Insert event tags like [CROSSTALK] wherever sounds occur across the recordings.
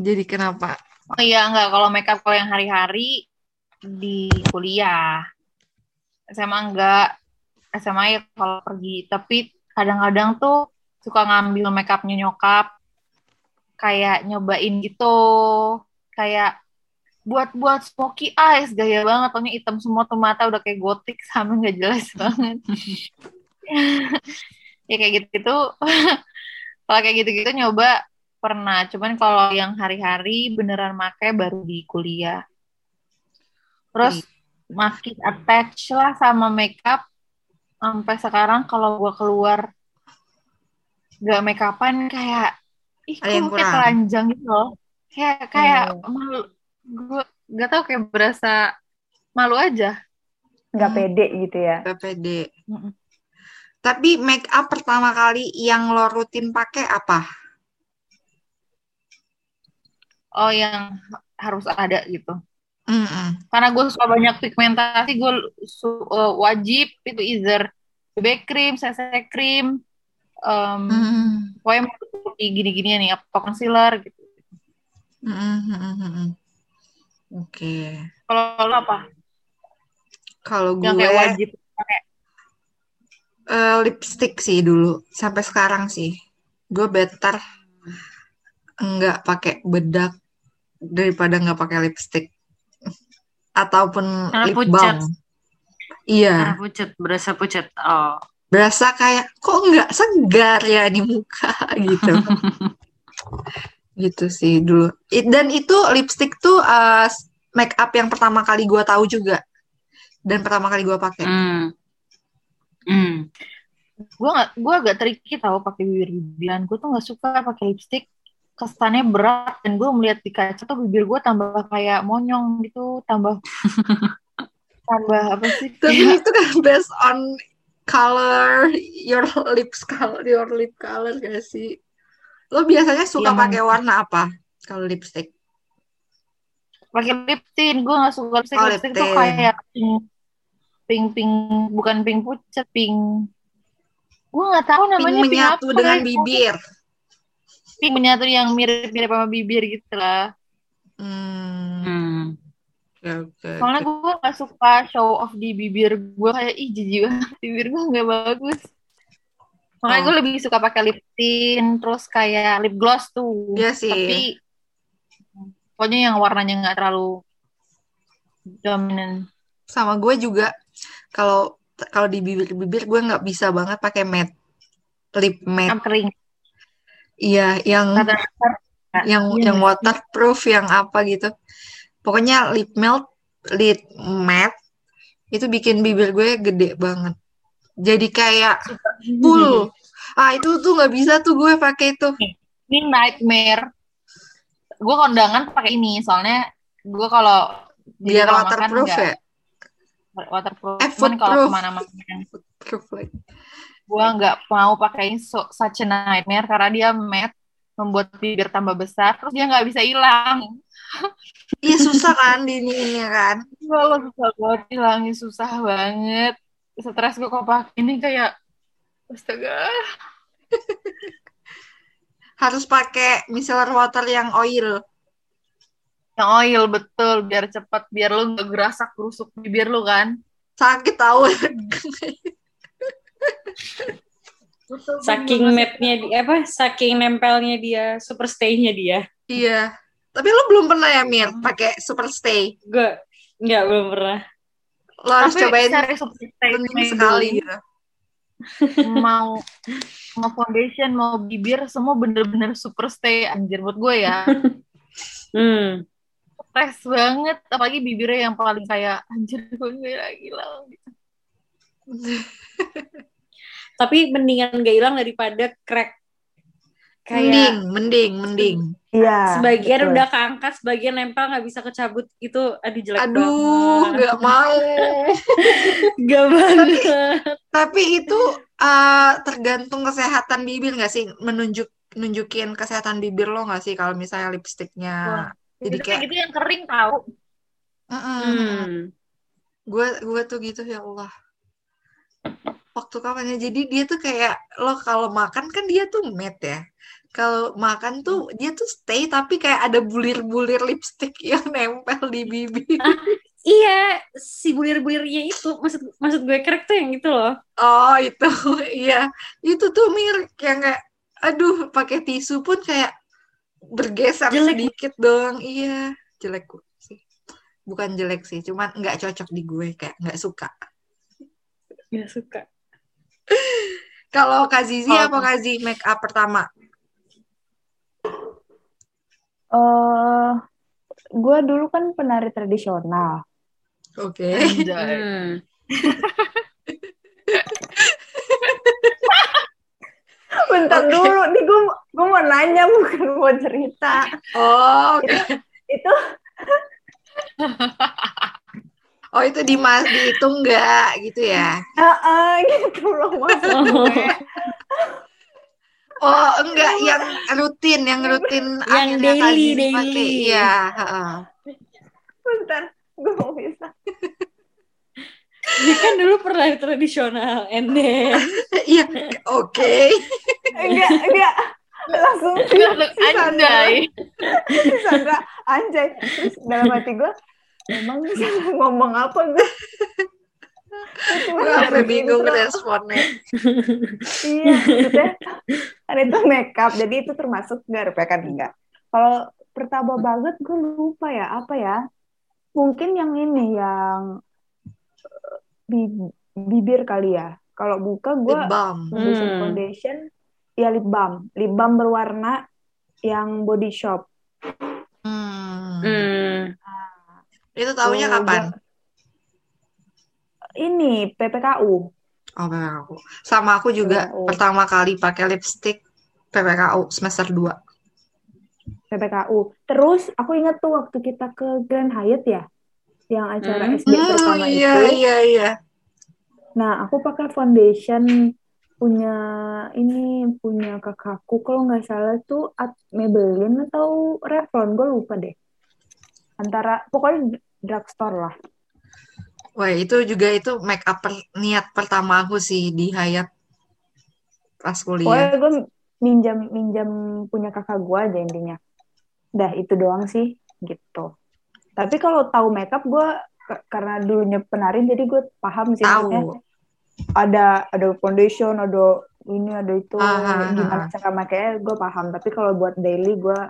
jadi kenapa? Oh iya, enggak. Kalau makeup kalau yang hari-hari di kuliah. SMA enggak. SMA ya kalau pergi. Tapi kadang-kadang tuh suka ngambil makeupnya nyokap. Kayak nyobain gitu. Kayak buat-buat smoky eyes. Gaya banget. Pokoknya hitam semua tuh mata udah kayak gotik. [LAUGHS] Sama nggak jelas banget. [LAUGHS] ya kayak gitu-gitu. [LAUGHS] kalau kayak gitu-gitu nyoba pernah. Cuman kalau yang hari-hari beneran make baru di kuliah. Terus hmm. makin attach lah sama makeup sampai sekarang kalau gue keluar gak make upan kayak ih kok kayak telanjang gitu loh kayak kayak oh. malu gue gak tau kayak berasa malu aja nggak hmm. pede gitu ya nggak pede hmm. tapi make up pertama kali yang lo rutin pakai apa oh yang harus ada gitu Mm-hmm. Karena gue suka banyak pigmentasi, gue su- uh, wajib itu either BB cream, CC cream, um, mm-hmm. pokoknya seperti gini-gini nih, apa concealer gitu. Oke. Okay. Kalau lo apa? Kalau gue yang kayak wajib pakai uh, lipstick sih dulu, sampai sekarang sih. Gue better enggak pakai bedak daripada nggak pakai lipstick ataupun Karena lip pucet. balm. Iya. Karena pucat, berasa pucat. Oh. Berasa kayak kok nggak segar ya di muka [LAUGHS] gitu. gitu sih dulu. Dan itu lipstick tuh uh, make up yang pertama kali gue tahu juga. Dan pertama kali gue pakai. Hmm. Hmm. Gue gak, gue agak tricky tau pakai bibir bibiran. Gue tuh nggak suka pakai lipstick kesannya berat dan gue melihat di kaca tuh bibir gue tambah kayak monyong gitu tambah [LAUGHS] tambah apa sih? Tapi itu kan based on color your lips color your lip color gak sih? Lo biasanya suka ya, pakai warna apa kalau lipstick? Pakai lip tint gue gak suka lipstick. Oh, lipstick tuh kayak pink pink pink bukan pink pucat pink. Gue nggak tahu namanya pink menyatu pink dengan bibir pink menyatu yang mirip-mirip sama bibir gitu lah. Hmm. hmm. Okay, Soalnya gue gak suka show off di bibir gue kayak ih jijik banget bibir gue gak bagus. Makanya oh. gue lebih suka pakai lip tint terus kayak lip gloss tuh. Iya sih. Tapi pokoknya yang warnanya gak terlalu dominan. Sama gue juga kalau kalau di bibir-bibir gue nggak bisa banget pakai matte lip matte. Kering. Iya, yang yang ya, yang waterproof, yang apa gitu. Pokoknya lip melt, lip matte itu bikin bibir gue gede banget. Jadi kayak full. Ah itu tuh nggak bisa tuh gue pakai itu. Ini nightmare. Gue kondangan pakai ini soalnya gue kalau biar waterproof ya. Waterproof. Eh, kalau ke mana-mana. Like gue nggak mau pakai so, such a nightmare karena dia matte membuat bibir tambah besar terus dia nggak bisa hilang. [LAUGHS] Iya susah kan ini kan? Kalau susah banget hilangnya susah banget. Stres gue kok pakai ini kayak astaga. [LAUGHS] Harus pakai micellar water yang oil. Yang oil betul biar cepat biar lu nggak gerasak rusuk bibir lu kan. Sakit tahu [LAUGHS] saking mapnya dia apa? Saking nempelnya dia super stay-nya dia. Iya. Tapi lo belum pernah ya Mir pakai super stay? Gue nggak belum pernah. Lo harus tapi cobain penting sekali gitu [LAUGHS] mau mau foundation mau bibir semua bener-bener super stay anjir buat gue ya. [LAUGHS] Hmm. Stres banget apalagi bibirnya yang paling kayak anjir gue lagi lah tapi mendingan gak hilang daripada crack. Kayak mending mending mending. Iya sebagian betul. udah keangkat sebagian nempel nggak bisa kecabut. Itu aduh jelek aduh nggak mau. [LAUGHS] Nggak banget. tapi, tapi itu uh, tergantung kesehatan bibir nggak sih? Menunjuk nunjukin kesehatan bibir lo nggak sih kalau misalnya lipstiknya? Jadi kayak gitu yang kering tau. Uh -uh. hmm. gue gue tuh gitu ya Allah waktu kapannya. Jadi dia tuh kayak lo kalau makan kan dia tuh matte ya. Kalau makan tuh dia tuh stay tapi kayak ada bulir-bulir lipstick [LAUGHS] yang nempel di bibir. Ah, [LAUGHS] iya si bulir-bulirnya itu. Maksud maksud gue kerek tuh yang itu loh. Oh itu. [LAUGHS] Iya. Itu tuh mirip yang kayak aduh pakai tisu pun kayak bergeser jelek. sedikit dong iya jelek sih. Bukan jelek sih cuman nggak cocok di gue kayak nggak suka. Nggak suka kalau Kazizi oh. apa Kazi make up pertama uh, gue dulu kan penari tradisional. Oke. Okay. Hmm. [LAUGHS] Bentar dulu, nih gue gue mau nanya bukan mau cerita. Oh, okay. itu, itu [LAUGHS] Oh itu di mas dihitung nggak gitu ya? Ah uh, uh, gitu loh maksudnya. [LAUGHS] Oh enggak yang rutin, yang rutin yang daily daily. Iya. Bentar, gue mau bisa. Dia kan dulu pernah tradisional, and then [LAUGHS] iya, oke. Enggak, enggak. Langsung anjay. Sandra, anjay. Terus dalam hati gue, emang bisa [LAUGHS] ngomong apa gue? Gue bingung responnya. [LAUGHS] iya, maksudnya kan itu makeup, jadi itu termasuk nggak kan enggak. Kalau pertama banget gue lupa ya apa ya. Mungkin yang ini yang bibir kali ya. Kalau buka gue foundation hmm. foundation ya lip balm, lip balm berwarna yang body shop. Hmm. hmm. Itu tahunya oh, kapan? ini PPKU. Oh, PPKU. Sama aku juga PPKU. pertama kali pakai lipstick PPKU semester 2. PPKU. Terus aku ingat tuh waktu kita ke Grand Hyatt ya, yang acara hmm. SD pertama oh, iya, itu. Iya, iya, Nah, aku pakai foundation punya ini punya kakakku kalau nggak salah tuh Maybelline atau Revlon gue lupa deh antara pokoknya drugstore lah Wah itu juga itu make up per, niat pertama aku sih di Hayat pas kuliah. Wah gue minjam minjam punya kakak gue aja intinya. Dah itu doang sih gitu. Tapi kalau tahu makeup gue karena dulunya penari jadi gue paham sih tahu. Ada ada foundation, ada ini ada itu Aha. Ah, gimana ah. cara makanya gue paham. Tapi kalau buat daily gue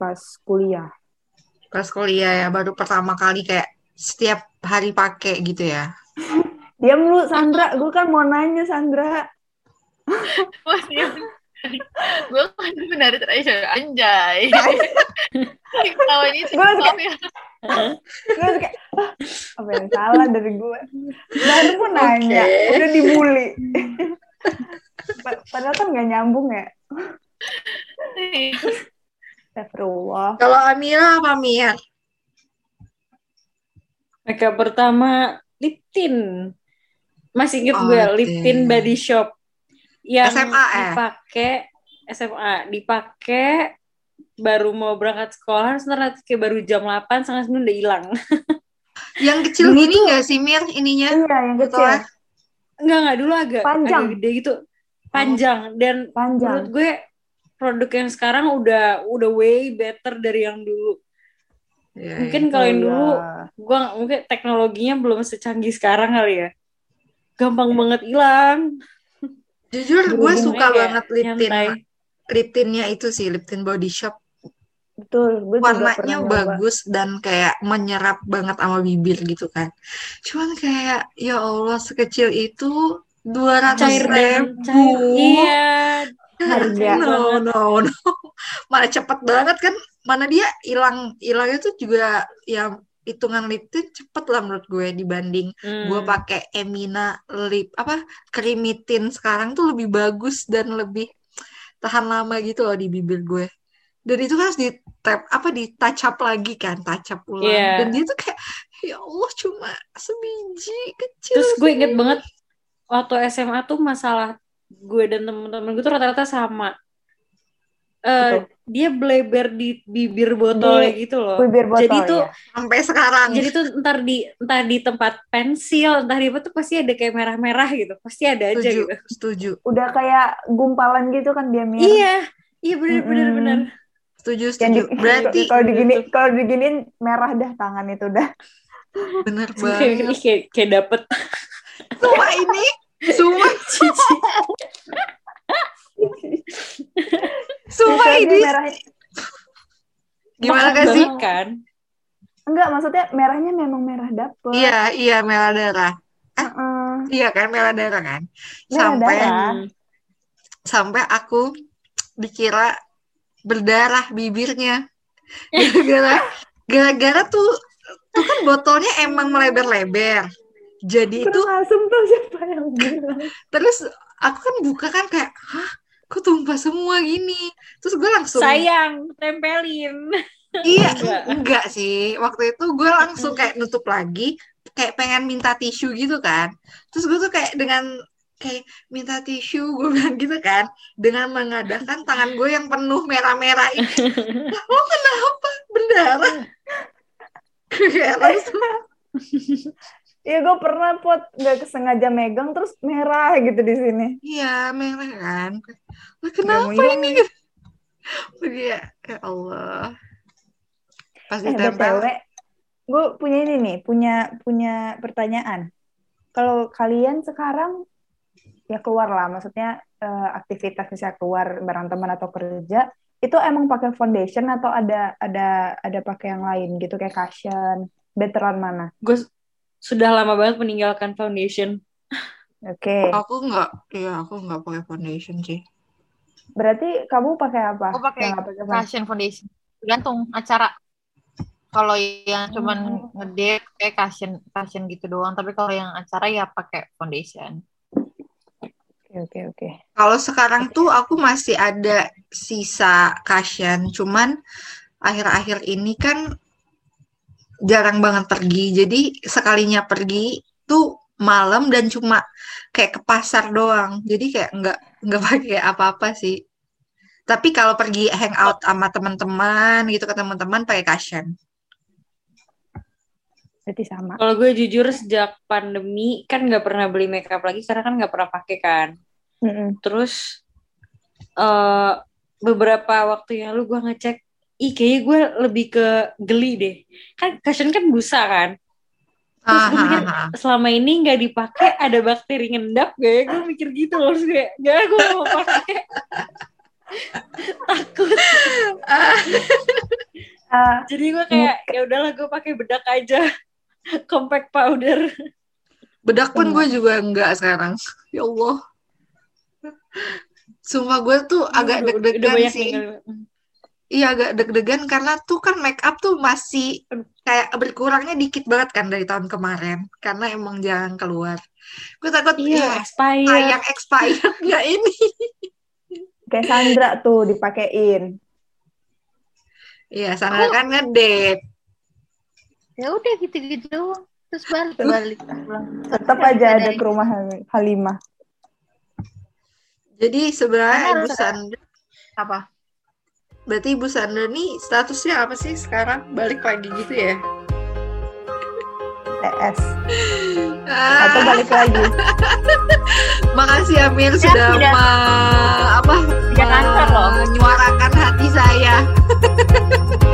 pas kuliah. Pas kuliah ya baru pertama kali kayak setiap hari pakai gitu ya? Diam lu Sandra, gue kan mau nanya Sandra. gue kan benar tradisional anjay. Kalau ini sih gue gue kayak apa yang salah dari gue? Baru pun nanya, okay. udah dibully. Padahal kan gak nyambung ya. Astagfirullah. Kalau Amira apa Mia? Makeup pertama lip tint. Masih inget oh, gue lip tint body shop yang SMA, eh? dipakai SMA dipakai baru mau berangkat sekolah sebentar kayak baru jam 8 setengah sembilan udah hilang. [LAUGHS] yang kecil dulu ini enggak sih Mir ininya? Iya, yang kecil. Enggak, enggak dulu agak panjang agak gede gitu. Panjang oh. dan panjang. menurut gue produk yang sekarang udah udah way better dari yang dulu. Ya, mungkin ya. kalau yang dulu ya. gua mungkin teknologinya belum secanggih sekarang kali ya. Gampang banget hilang. Jujur gue suka banget lip tint. Lip tintnya itu sih lip tint body shop. Betul, gue warnanya bagus nyoba. dan kayak menyerap banget sama bibir gitu kan. Cuman kayak ya Allah sekecil itu dua ratus ribu. Cair, iya. Harga. [LAUGHS] No, no, no. Mana cepet banget kan mana dia hilang hilangnya tuh juga ya hitungan lip tint cepet lah menurut gue dibanding hmm. gue pakai Emina lip apa krimitin sekarang tuh lebih bagus dan lebih tahan lama gitu loh di bibir gue dan itu kan harus di tap apa di touch up lagi kan touch up ulang yeah. dan dia tuh kayak ya Allah cuma sebiji kecil terus gue inget banget waktu SMA tuh masalah gue dan temen-temen gue tuh rata-rata sama uh, dia bleber di bibir botol di gitu loh. Bibir botol, jadi tuh ya. sampai sekarang. Jadi tuh ntar di entar di tempat pensil, entar di apa tuh pasti ada kayak merah-merah gitu. Pasti ada setuju, aja gitu. Setuju. Udah kayak gumpalan gitu kan dia mir. Iya. Iya benar mm -hmm. benar. Setuju, setuju. Di, Berarti kalau digini kalau diginiin merah dah tangan itu dah. Bener banget. kayak, kayak dapet. Semua ini, semua [LAUGHS] cici. Sumpah ini. Gimana gak sih? Kan? Enggak, maksudnya merahnya memang merah dapet. Iya, iya merah darah. Eh, uh -uh. Iya kan merah darah kan. Merah sampai darah. sampai aku dikira berdarah bibirnya. Gara-gara gara-gara tuh tuh kan botolnya emang melebar-lebar. Jadi itu asem tuh siapa yang bilang. Terus aku kan buka kan kayak, hah kok tumpah semua gini? Terus gue langsung sayang tempelin. Iya [LAUGHS] enggak. enggak sih. Waktu itu gue langsung kayak nutup lagi kayak pengen minta tisu gitu kan. Terus gue tuh kayak dengan kayak minta tisu gue bilang gitu kan dengan mengadakan tangan gue yang penuh merah-merah ini. [LAUGHS] Lo kenapa? Berdarah [LAUGHS] kayak langsung Iya gue pernah pot nggak kesengaja megang terus merah gitu di sini. Iya merah kan. Lah kenapa ini? Iya ya Allah. Pas eh, ditempel. gue punya ini nih, punya punya pertanyaan. Kalau kalian sekarang ya keluar lah, maksudnya uh, aktivitas misalnya keluar bareng teman atau kerja, itu emang pakai foundation atau ada ada ada pakai yang lain gitu kayak cushion, betteran mana? Gue sudah lama banget meninggalkan foundation. Oke. Okay. Aku nggak, iya aku nggak pakai foundation sih. Berarti kamu pakai apa? Aku pakai cushion foundation. Tergantung acara. Kalau yang cuman hmm. ngedate kayak cushion cushion gitu doang, tapi kalau yang acara ya pakai foundation. Oke oke oke. Kalau sekarang tuh aku masih ada sisa cushion, cuman akhir-akhir ini kan jarang banget pergi. Jadi sekalinya pergi tuh malam dan cuma kayak ke pasar doang. Jadi kayak nggak nggak [LAUGHS] pakai apa-apa sih. Tapi kalau pergi hangout sama teman-teman gitu ke teman-teman pakai cushion. Berarti sama. Kalau gue jujur sejak pandemi kan nggak pernah beli makeup lagi karena kan nggak pernah pakai kan. Mm -mm. Terus uh, beberapa waktu yang lalu gue ngecek, ih kayaknya gue lebih ke geli deh. Kan cushion kan busa kan. Terus gue mikir selama ini nggak dipakai ada bakteri ngendap gak ya? Gue mikir gitu loh, kayak gak gue mau pakai. [LAUGHS] Takut. Uh, jadi gue kayak ya udahlah gue pakai bedak aja. [LAUGHS] Compact powder. Bedak pun gue juga enggak sekarang. Ya Allah. Sumpah gue tuh agak deg-degan sih. Iya agak deg-degan karena tuh kan make up tuh masih kayak berkurangnya dikit banget kan dari tahun kemarin karena emang jarang keluar. Gue takut iya, ya, expired. yang expired nggak [LAUGHS] ini. Kayak Sandra tuh dipakein. Iya, Sandra oh. kan ngedate. Ya udah gitu-gitu terus balik balik Tetap aja ada ke rumah Halimah. Jadi sebenarnya Ibu Sandra apa? Berarti Ibu Sandra nih statusnya apa sih sekarang? Balik lagi gitu ya? TS ah. atau balik lagi [LAUGHS] makasih Amir ya, sudah tidak, ma apa tidak menyuarakan hati saya [LAUGHS]